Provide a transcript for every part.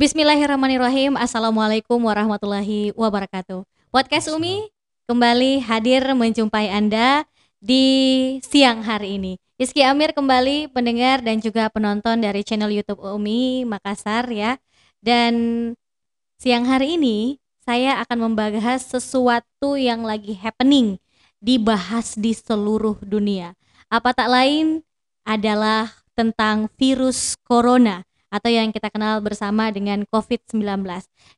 Bismillahirrahmanirrahim. Assalamualaikum warahmatullahi wabarakatuh. Podcast Umi kembali hadir menjumpai Anda di siang hari ini. Rizky Amir kembali pendengar dan juga penonton dari channel YouTube Umi Makassar ya. Dan siang hari ini saya akan membahas sesuatu yang lagi happening dibahas di seluruh dunia. Apa tak lain adalah tentang virus corona atau yang kita kenal bersama dengan COVID-19.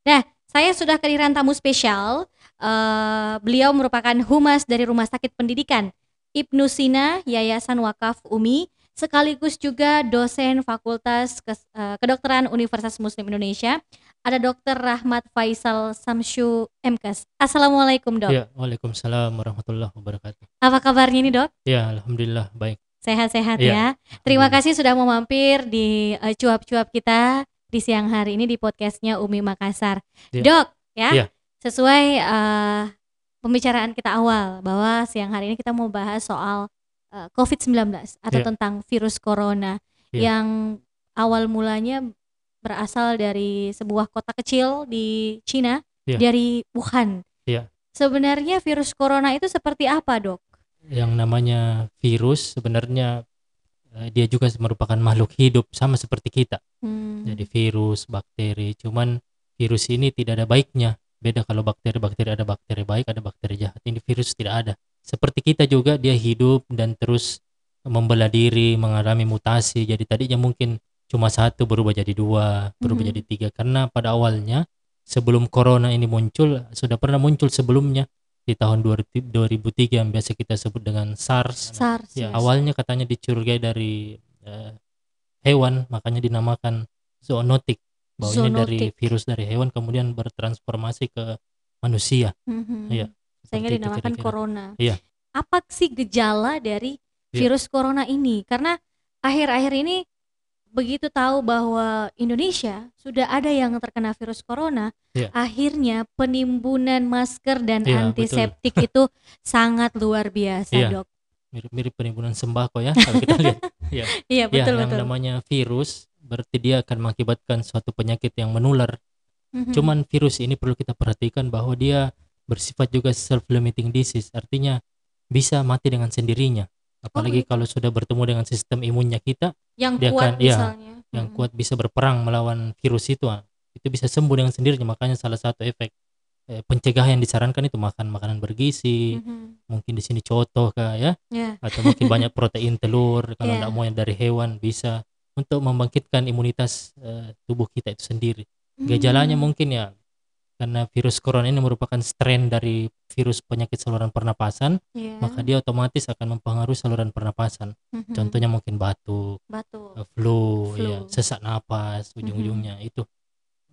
Nah, saya sudah kehadiran tamu spesial. Uh, beliau merupakan humas dari Rumah Sakit Pendidikan Ibnu Sina Yayasan Wakaf Umi sekaligus juga dosen Fakultas uh, Kedokteran Universitas Muslim Indonesia. Ada Dr. Rahmat Faisal Samsyu MKes. Assalamualaikum dok. Ya, waalaikumsalam warahmatullahi wabarakatuh. Apa kabarnya nih dok? Ya, alhamdulillah baik. Sehat-sehat ya. ya. Terima kasih sudah mau mampir di cuap eh, cuap-cuap kita di siang hari ini di podcastnya Umi Makassar. Ya. Dok, ya, ya. sesuai uh, pembicaraan kita awal bahwa siang hari ini kita mau bahas soal uh, eh, COVID-19 atau ya. tentang virus corona ya. yang awal mulanya berasal dari sebuah kota kecil di Cina, ya. dari Wuhan. Ya. Sebenarnya virus corona itu seperti apa, Dok? Yang namanya virus sebenarnya uh, dia juga merupakan makhluk hidup sama seperti kita. Hmm. Jadi virus, bakteri, cuman virus ini tidak ada baiknya. Beda kalau bakteri-bakteri ada bakteri baik, ada bakteri jahat. Ini virus tidak ada. Seperti kita juga dia hidup dan terus membelah diri, mengalami mutasi. Jadi tadinya mungkin cuma satu berubah jadi dua, berubah hmm. jadi tiga. Karena pada awalnya sebelum corona ini muncul sudah pernah muncul sebelumnya di tahun 2003 yang biasa kita sebut dengan SARS. SARS. Ya, yes. awalnya katanya dicurigai dari uh, hewan, makanya dinamakan zoonotik. Bahwa zoonotik. ini dari virus dari hewan kemudian bertransformasi ke manusia. Mm-hmm. Ya. Sehingga dinamakan kira-kira. corona. Iya. Apa sih gejala dari iya. virus ya. corona ini? Karena akhir-akhir ini begitu tahu bahwa Indonesia sudah ada yang terkena virus corona, yeah. akhirnya penimbunan masker dan yeah, antiseptik itu sangat luar biasa, yeah. dok. Mirip-mirip penimbunan sembako ya kalau kita lihat. Iya, yeah, betul ya, yang namanya virus berarti dia akan mengakibatkan suatu penyakit yang menular. Mm-hmm. Cuman virus ini perlu kita perhatikan bahwa dia bersifat juga self-limiting disease, artinya bisa mati dengan sendirinya apalagi oh, kalau sudah bertemu dengan sistem imunnya kita yang dia kuat akan, ya, misalnya ya, yang kuat bisa berperang melawan virus itu ah. itu bisa sembuh dengan sendirinya makanya salah satu efek eh, pencegahan yang disarankan itu makan makanan bergizi mm-hmm. mungkin di sini contoh kah ya yeah. atau mungkin banyak protein telur kalau yeah. tidak mau yang dari hewan bisa untuk membangkitkan imunitas uh, tubuh kita itu sendiri gejalanya mm. mungkin ya karena virus corona ini merupakan strain dari virus penyakit saluran pernapasan, yeah. maka dia otomatis akan mempengaruhi saluran pernapasan. Mm-hmm. Contohnya mungkin batuk, batuk. Eh, flu, flu. Ya, sesak napas, ujung-ujungnya mm-hmm. itu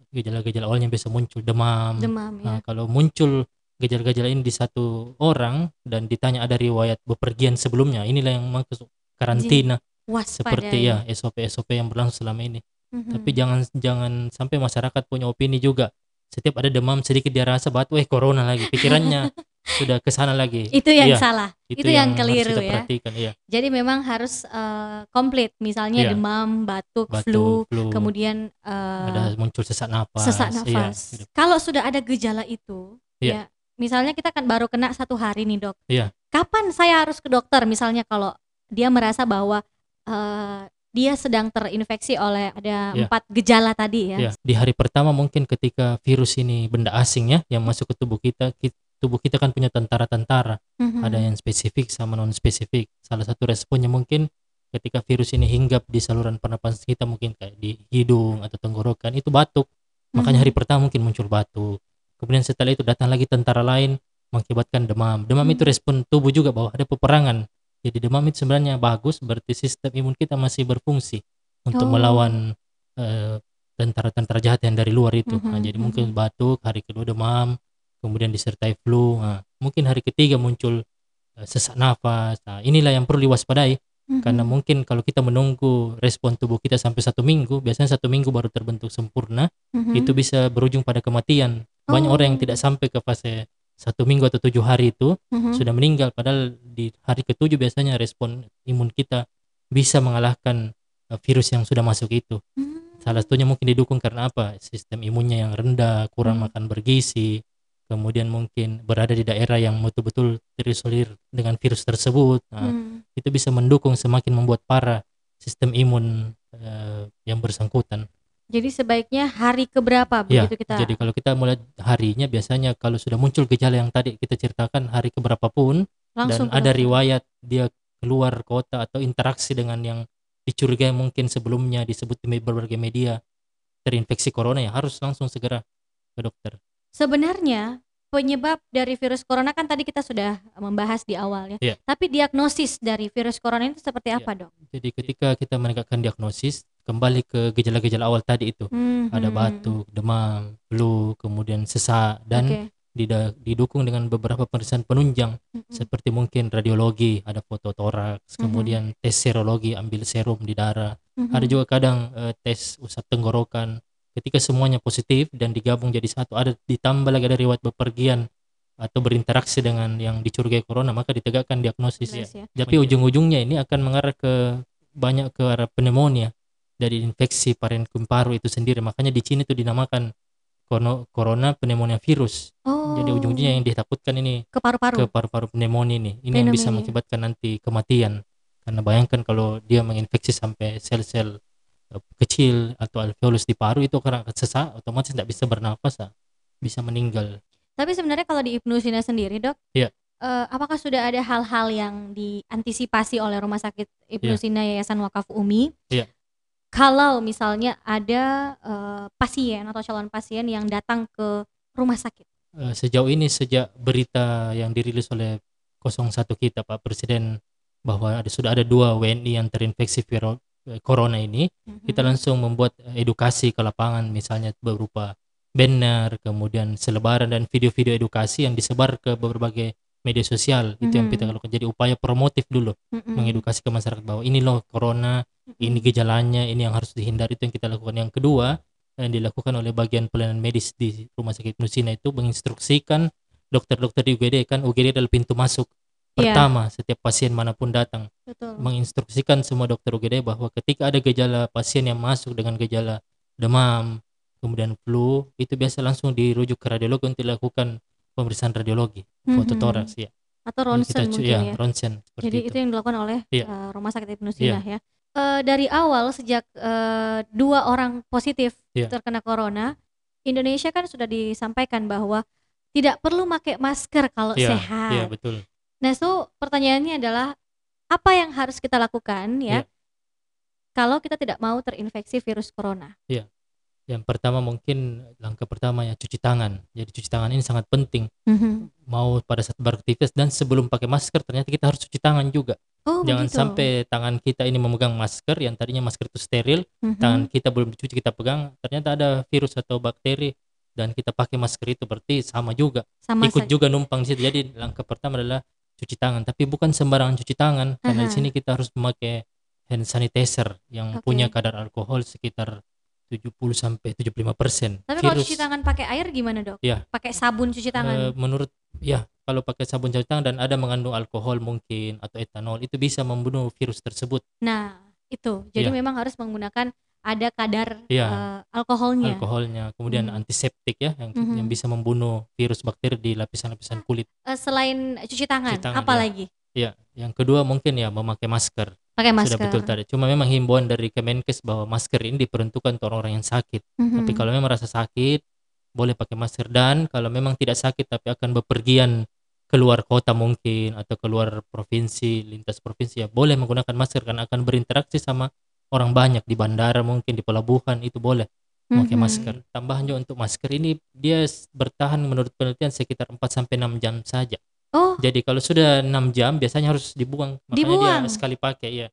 gejala-gejala awalnya bisa muncul demam. Demam. Nah, ya. kalau muncul gejala-gejala ini di satu orang dan ditanya ada riwayat bepergian sebelumnya, inilah yang masuk karantina. Seperti ya SOP-SOP yang berlangsung selama ini. Mm-hmm. Tapi jangan jangan sampai masyarakat punya opini juga setiap ada demam sedikit dia rasa batuk eh corona lagi pikirannya sudah ke sana lagi itu yang ya, salah itu, itu yang, yang keliru ya iya. jadi memang harus uh, komplit misalnya ya. demam batuk, batuk flu, flu kemudian uh, ada muncul sesak napas sesak iya, nafas ya, gitu. kalau sudah ada gejala itu ya. ya misalnya kita kan baru kena satu hari nih dok ya. kapan saya harus ke dokter misalnya kalau dia merasa bahwa uh, dia sedang terinfeksi oleh ada ya. empat gejala tadi ya. ya. Di hari pertama mungkin ketika virus ini benda asing ya yang masuk ke tubuh kita, tubuh kita kan punya tentara-tentara. Mm-hmm. Ada yang spesifik sama non spesifik. Salah satu responnya mungkin ketika virus ini hinggap di saluran pernapasan kita mungkin kayak di hidung atau tenggorokan itu batuk. Makanya mm-hmm. hari pertama mungkin muncul batuk. Kemudian setelah itu datang lagi tentara lain mengakibatkan demam. Demam mm-hmm. itu respon tubuh juga bahwa ada peperangan jadi demam itu sebenarnya bagus, berarti sistem imun kita masih berfungsi untuk oh. melawan eh, tentara-tentara jahat yang dari luar itu. Mm -hmm. nah, jadi mungkin mhm. batuk, hari kedua demam, kemudian disertai flu. Nah, mungkin hari ketiga muncul uh, sesak nafas. Nah, inilah yang perlu diwaspadai. Mm-hmm. Karena mungkin kalau kita menunggu respon tubuh kita sampai satu minggu, biasanya satu minggu baru terbentuk sempurna, mm-hmm. itu bisa berujung pada kematian. Banyak oh. orang yang tidak sampai ke fase satu minggu atau tujuh hari itu mm-hmm. sudah meninggal padahal di hari ketujuh biasanya respon imun kita bisa mengalahkan uh, virus yang sudah masuk itu. Mm. Salah satunya mungkin didukung karena apa? Sistem imunnya yang rendah, kurang Hmm. makan bergizi, kemudian mungkin berada di daerah yang betul-betul terisolir dengan virus tersebut. Nah, Hmm. itu bisa mendukung semakin membuat parah sistem imun eh, yang bersangkutan. Jadi sebaiknya hari keberapa Ya, begitu kita jadi kalau kita mulai harinya biasanya kalau sudah muncul gejala yang tadi kita ceritakan hari keberapa pun langsung dan ada riwayat dia keluar kota atau interaksi dengan yang dicurigai mungkin sebelumnya disebut di berbagai media terinfeksi corona ya harus langsung segera ke dokter. Sebenarnya penyebab dari virus corona kan tadi kita sudah membahas di awal ya. Iya. Tapi diagnosis dari virus corona itu seperti Iya. apa, Dok? Jadi ketika kita menegakkan diagnosis kembali ke gejala-gejala awal tadi itu. Hmm, ada hmm, batuk, demam, flu, kemudian sesak dan dida- didukung dengan beberapa pemeriksaan penunjang. Hmm, seperti mungkin radiologi, ada foto toraks, kemudian tes serologi, ambil serum di darah. hmm, Ada juga kadang eh, tes usap tenggorokan. Ketika semuanya positif dan digabung jadi satu, ada ditambah lagi ada riwayat bepergian atau berinteraksi dengan yang dicurigai corona, maka ditegakkan diagnosis ya. Jelas ya. Tapi ujung-ujungnya ini akan mengarah ke banyak ke arah pneumonia dari infeksi parenkum paru itu sendiri. Makanya di Cina itu dinamakan corona pneumonia virus. Oh. Jadi ujung-ujungnya yang ditakutkan ini ke paru-paru. ke paru-paru pneumonia ini. Ini yang bisa Pneumonia. mengakibatkan nanti kematian. Karena bayangkan kalau dia menginfeksi sampai sel-sel eh, kecil atau alveolus di paru itu akan sesak, otomatis tidak bisa bernafas, ah. bisa meninggal. Tapi sebenarnya kalau di Ibnu Sina sendiri, Dok, Iya. eh, apakah sudah ada hal-hal yang diantisipasi oleh Rumah Sakit Ibnu Iya. Sina Yayasan Wakaf Umi? Iya. Kalau misalnya ada eh, pasien atau calon pasien yang datang ke rumah sakit. Eh, sejauh ini sejak berita yang dirilis oleh 01 kita Pak Presiden bahwa ada sudah ada dua WNI yang terinfeksi virus eh, corona ini, kita Mhm. langsung membuat edukasi ke lapangan misalnya berupa banner, kemudian selebaran dan video-video edukasi yang disebar ke berbagai media sosial. Itu yang kita lakukan. Jadi upaya promotif dulu Mm-mm. mengedukasi ke masyarakat bahwa ini loh corona, ini gejalanya, ini yang harus dihindari itu yang kita lakukan. Yang kedua, yang dilakukan oleh bagian pelayanan medis di Rumah Sakit Nusina itu menginstruksikan dokter-dokter di UGD kan UGD adalah pintu masuk Iya. pertama setiap pasien mana pun datang Betul. menginstruksikan semua dokter UGD bahwa ketika ada gejala pasien yang masuk dengan gejala demam, kemudian flu, itu biasa langsung dirujuk ke radiologi untuk dilakukan pemeriksaan radiologi, foto Mhm. toraks ya. Atau ronsen kita mungkin ya, ya. ronsen Jadi itu. itu yang dilakukan oleh Iya. eh, Rumah Sakit Ibnu Sina ya. Eh, dari awal sejak eh, dua orang positif Iya. terkena corona, Indonesia kan sudah disampaikan bahwa tidak perlu pakai masker kalau Iya, sehat. Iya, betul. Nah, so pertanyaannya adalah apa yang harus kita lakukan ya Iya. kalau kita tidak mau terinfeksi virus corona? Yang pertama mungkin langkah pertama ya cuci tangan. Jadi cuci tangan ini sangat penting. Mhm. Mau pada saat beraktivitas dan sebelum pakai masker ternyata kita harus cuci tangan juga. Oh, Jangan begitu. sampai tangan kita ini memegang masker yang tadinya masker itu steril, Mhm. tangan kita belum dicuci kita pegang, ternyata ada virus atau bakteri dan kita pakai masker itu berarti sama juga. sama Ikut saja. juga numpang di situ. Jadi langkah pertama adalah cuci tangan, tapi bukan sembarangan cuci tangan karena di sini kita harus memakai hand sanitizer yang Oke. punya kadar alkohol sekitar 70 sampai 75 persen. Tapi kalau cuci tangan pakai air gimana, Dok? Iya. Pakai sabun cuci tangan. Eh, menurut ya kalau pakai sabun cuci tangan dan ada mengandung alkohol mungkin atau etanol itu bisa membunuh virus tersebut Nah, itu. Jadi Iya. memang harus menggunakan ada kadar Iya. eh, alkoholnya. alkoholnya kemudian Mhm. antiseptik ya yang, Mhm. yang bisa membunuh virus bakteri di lapisan-lapisan kulit Eh, selain cuci tangan, Cuci tangan, apa ya. lagi? ya yang kedua mungkin ya memakai masker, Pakai masker. sudah betul tadi cuma memang himbauan dari Kemenkes bahwa masker ini diperuntukkan untuk orang-orang yang sakit Mhm. tapi kalau memang rasa sakit boleh pakai masker dan kalau memang tidak sakit tapi akan bepergian keluar kota mungkin atau keluar provinsi lintas provinsi ya boleh menggunakan masker karena akan berinteraksi sama orang banyak di bandara mungkin di pelabuhan itu boleh memakai Mhm. masker. Tambahan juga untuk masker ini dia bertahan menurut penelitian sekitar 4 sampai 6 jam saja. Oh, Jadi kalau sudah 6 jam biasanya harus dibuang. Makanya Dibuang? dia sekali pakai ya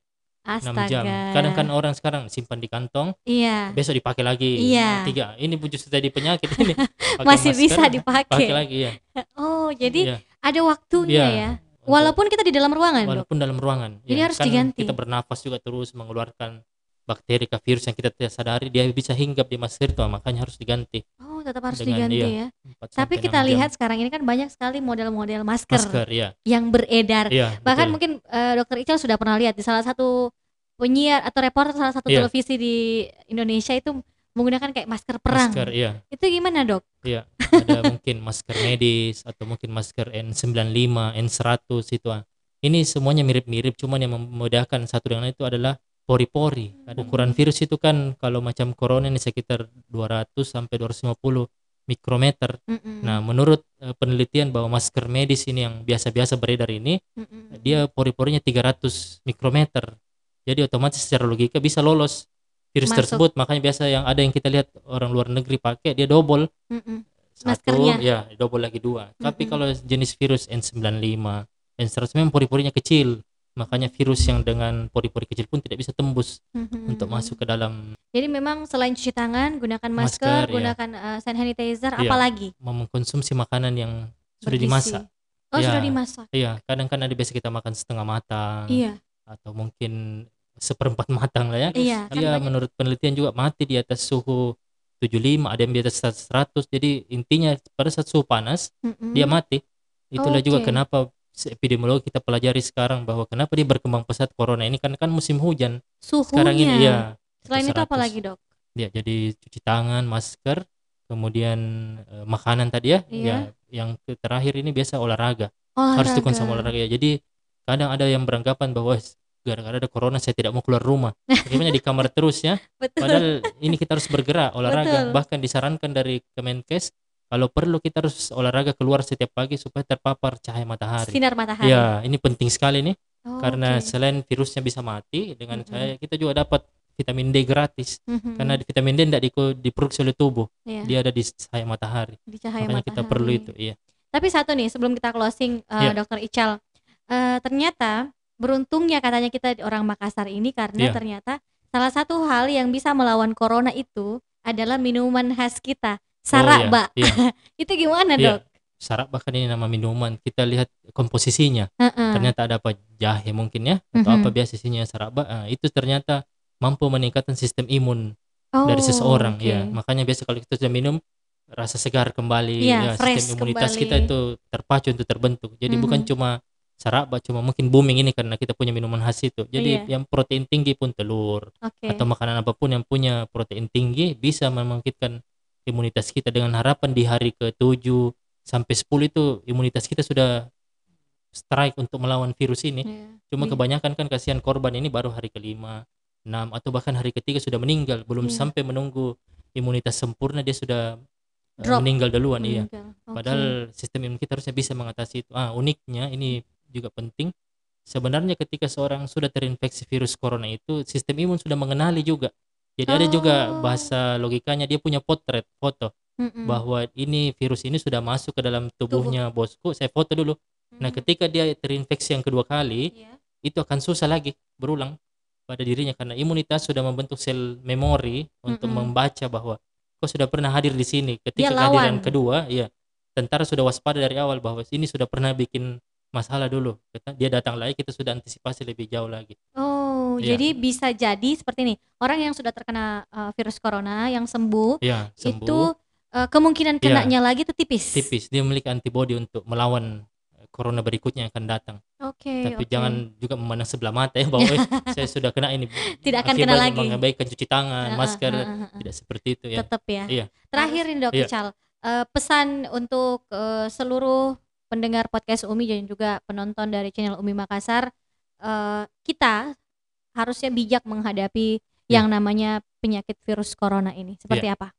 6 jam. astaga. Kadang kan orang sekarang simpan di kantong, Iya. besok dipakai lagi. Iya. Tiga. Ini justru tadi penyakit ini. Masih masker, bisa dipakai. Pakai lagi ya. Oh, jadi Iya. ada waktunya Iya. ya. Untuk- Walaupun kita di dalam ruangan, Dok. walaupun dalam ruangan. Jadi Ya, harus kan diganti. Kita bernafas juga terus mengeluarkan bakteri ke virus yang kita tidak sadari dia bisa hinggap di masker itu makanya harus diganti. Oh, tetap harus Dengan- diganti iya, ya. 4 Tapi kita 6 jam. lihat sekarang ini kan banyak sekali model-model masker, masker ya. yang beredar. Iya, Bahkan betul. mungkin eh, Dokter Ical sudah pernah lihat di salah satu penyiar atau reporter salah satu Iya. televisi di Indonesia itu menggunakan kayak masker perang. Masker, iya. Itu gimana dok? Iya, ada mungkin masker medis atau mungkin masker N95, N100 itu. Ini semuanya mirip-mirip, cuman yang membedakan satu dengan lain itu adalah pori-pori. Hmm. Ukuran virus itu kan kalau macam corona ini sekitar 200 sampai 250 mikrometer. Mm-mm. Nah, menurut eh, penelitian bahwa masker medis ini yang biasa-biasa beredar ini, Mm-mm. dia pori-porinya 300 mikrometer. Jadi otomatis secara logika bisa lolos virus Masuk. tersebut. Makanya biasa yang ada yang kita lihat orang luar negeri pakai dia double Mm-mm. satu Maskernya. ya double lagi dua tapi Mm-mm. kalau jenis virus N95 N100 memang pori-porinya kecil makanya virus yang dengan pori-pori kecil pun tidak bisa tembus Mm-mm. untuk masuk ke dalam Jadi memang selain cuci tangan, gunakan masker, Masker, iya. gunakan uh, hand sanitizer, Iya. apalagi mengkonsumsi makanan yang sudah dimasak Oh Iya. sudah dimasak. iya kadang kan ada biasa kita makan setengah matang Iya. atau mungkin seperempat matang lah ya Iya. kan Iya, banyak- menurut penelitian juga mati di atas suhu 75, ada yang di atas 100. Jadi intinya pada saat suhu panas Mm-mm. dia mati. Itulah juga Oke. kenapa epidemiologi kita pelajari sekarang bahwa kenapa dia berkembang pesat corona ini kan kan musim hujan. Suhunya. Sekarang ini ya. Selain itu 100. apa lagi dok? Ya, jadi cuci tangan, masker, kemudian eh, makanan tadi ya. Iya. Ya, yang terakhir ini biasa olahraga. Harus Olahraga. tekun sama olahraga ya. Jadi kadang ada yang beranggapan bahwa gara-gara ada corona saya tidak mau keluar rumah. Bagaimana di kamar terus ya. Betul. Padahal ini kita harus bergerak olahraga. Betul. Bahkan disarankan dari Kemenkes kalau perlu kita harus olahraga keluar setiap pagi supaya terpapar cahaya matahari. Sinar matahari. Ya, ini penting sekali nih Oh, karena oke. selain virusnya bisa mati dengan Mm-mm. cahaya kita juga dapat vitamin D gratis Mhm. karena vitamin D tidak diproduksi oleh tubuh, Iya, dia ada di cahaya matahari. di cahaya Makanya kita perlu matahari. itu, iya. Tapi satu nih sebelum kita closing uh, Iya. Dokter Ical, uh, ternyata beruntungnya katanya kita orang Makassar ini karena Iya. ternyata salah satu hal yang bisa melawan corona itu adalah minuman khas kita, saraba. Oh, iya, iya. itu gimana Iya. dok? Sarak bahkan ini nama minuman. Kita lihat komposisinya. Heeh. ternyata ada apa jahe mungkin ya atau Mhm. apa biasa isinya saraba ah, itu ternyata mampu meningkatkan sistem imun Oh, dari seseorang oke. ya makanya biasa kalau kita sudah minum rasa segar kembali ya fresh sistem imunitas kembali. kita itu terpacu untuk terbentuk jadi bukan Mhm. cuma saraba cuma mungkin booming ini karena kita punya minuman khas itu jadi Iya. yang protein tinggi pun telur Oke. atau makanan apa pun yang punya protein tinggi bisa membangkitkan imunitas kita dengan harapan di hari ke-7 sampai 10 itu imunitas kita sudah strike untuk melawan virus ini Iya. Cuma Iya. kebanyakan kan kasihan korban ini baru hari kelima, enam atau bahkan hari ketiga sudah meninggal, belum Iya. sampai menunggu imunitas sempurna dia sudah uh, Drop. meninggal duluan iya. Oke. Padahal sistem imun kita harusnya bisa mengatasi itu. Ah, uniknya ini juga penting. Sebenarnya ketika seorang sudah terinfeksi virus corona itu, sistem imun sudah mengenali juga. Jadi ada juga Oh. bahasa logikanya dia punya potret foto Mm-mm. bahwa ini virus ini sudah masuk ke dalam tubuhnya bosku. Saya foto dulu. Nah, Mhm. ketika dia terinfeksi yang kedua kali, Iya. itu akan susah lagi berulang pada dirinya karena imunitas sudah membentuk sel memori untuk Mm-mm. membaca bahwa kau sudah pernah hadir di sini ketika kehadiran kedua ya tentara sudah waspada dari awal bahwa ini sudah pernah bikin masalah dulu dia datang lagi kita sudah antisipasi lebih jauh lagi Oh, Iya. jadi bisa jadi seperti ini. Orang yang sudah terkena uh, virus corona yang sembuh, ya sembuh itu uh, kemungkinan Iya. kenanya lagi itu tipis. tipis dia memiliki antibodi untuk melawan eh, corona berikutnya yang akan datang Oke, tapi oke. jangan juga memandang sebelah mata ya bahwa "Eh, saya sudah kena ini Tidak akan kena lagi. mengabaikan cuci tangan Heeh, masker heeh, heeh. tidak seperti itu ya Tetap ya. Iya. Terakhir nih Dok Iya. Ical, uh, pesan untuk uh, seluruh pendengar podcast Umi dan juga penonton dari channel Umi Makassar, uh, kita harusnya bijak menghadapi Iya. yang namanya penyakit virus corona ini. Seperti apa?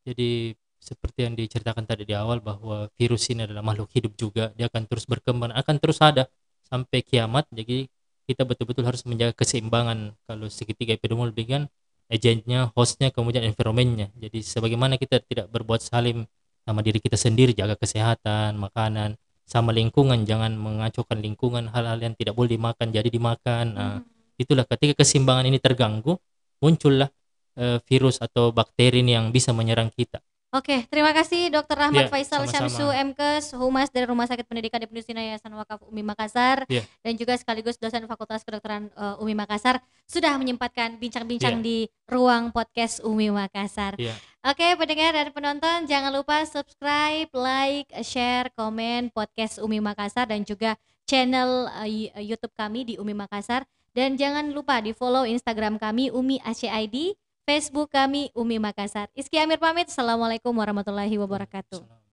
Jadi seperti yang diceritakan tadi di awal bahwa virus ini adalah makhluk hidup juga, dia akan terus berkembang, akan terus ada sampai kiamat. Jadi kita betul-betul harus menjaga keseimbangan. Kalau segitiga epidemiologi kan agentnya, hostnya, kemudian environmentnya. Jadi sebagaimana kita tidak berbuat salim sama diri kita sendiri, jaga kesehatan, makanan, sama lingkungan, jangan mengacaukan lingkungan, hal-hal yang tidak boleh dimakan jadi dimakan. Nah, Hmm. itulah ketika keseimbangan ini terganggu, muncullah eh, virus atau bakteri ini yang bisa menyerang kita. Oke, terima kasih Dr. Rahmat Ya, Faisal sama-sama. Syamsu MKes, Humas dari Rumah Sakit Pendidikan Ibnu Sina Yayasan Wakaf Umi Makassar Ya. dan juga sekaligus dosen Fakultas Kedokteran eh, Umi Makassar sudah menyempatkan bincang-bincang Ya. di ruang podcast Umi Makassar. Ya. Oke, pendengar dan penonton jangan lupa subscribe, like, share, komen podcast Umi Makassar dan juga channel eh, YouTube kami di Umi Makassar Dan jangan lupa di follow Instagram kami Umi ACID, Facebook kami Umi Makassar. Iski Amir pamit. Assalamualaikum warahmatullahi wabarakatuh.